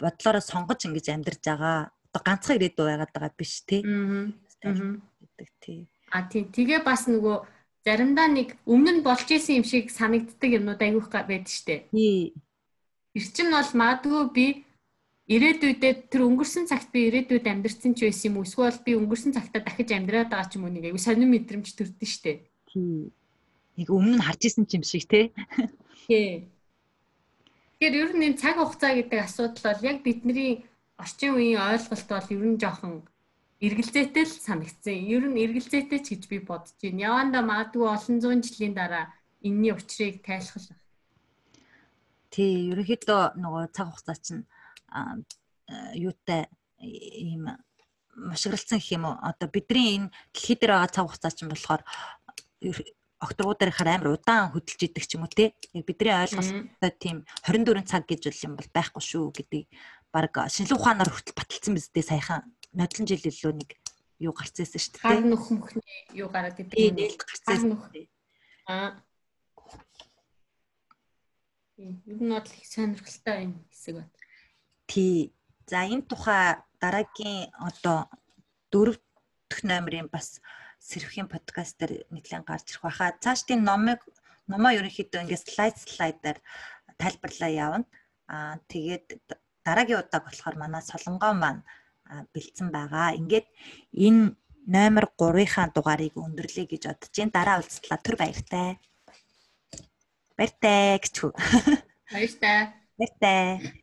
бодлороо сонгож ингэж амьдарч байгаа. Одоо ганцхан ирээдүй байгаад байгаа биш тий. Аа. тий. А тий. Тэгээ бас нөгөө заримдаа нэг өмнө нь болж исэн юм шиг санагддаг юмнууд айгүйх байдаг дээ. Тий Тэр чинь бол магадгүй би ирээдүйдээ тэр өнгөрсөн цагт би ирээдүйд амьдрсан ч байсан юм уу эсвэл би өнгөрсөн цагтаа дахиж амьдраад байгаа ч юм уу нэг аюу сонир мэдрэмж төрдөн штэ. Тийм. Нэг өмнө нь харж исэн ч юм шиг те. Тий. Тэгэхээр ер нь энэ цаг хугацаа гэдэг асуудал бол яг бидний орчин үеийн ойлголт бол ер нь жоохон эргэлзээтэй л санагдсан. Ер нь эргэлзээтэй ч гэж би бодож байна. Яванда магадгүй олон зуун жилийн дараа энэний учрыг тайлах Тий, ерөнхийдөө нөгөө цаг хугацаа чинь юутай ийм машиглалцсан гэх юм уу? Одоо бидний энэ дэлхий дээр байгаа цаг хугацаа чинь болохоор окторуудаар хараа амар удаан хөдөлж идэг ч юм уу те. Бидний ойлголттой тийм 24 цаг гэж бол юм бол байхгүй шүү гэдэг баг шинжлэх ухаанаар хүртэл баталсан биз дээ саяхан нодлон жил илүү нэг юу гарцсан шүү дээ. Хар нөх мөхний юу гараад идэг. Тийм нээлт гарцсан. Аа Тийм. Ер нь бол их сонирхолтой юм хэсэг байна. Тий. За энэ тухай дараагийн одоо дөрөв дэх номерын бас сэрвхийн подкаст дээр нэлээд гарч ирэх байхаа. Цаашдын номыг номоо ерөнхийдөө ингээд слайд слайдаар тайлбарлаа явна. Аа тэгээд дараагийн удаа болохоор манай солонгоо маань бэлдсэн байгаа. Ингээд энэ номер 3-ийнхаа дугаарыг өндөрлөе гэж бодож байна. Дараа уулзлаа түр баяртай. Баяртай гэж хүү. Баяртай. Баяртай.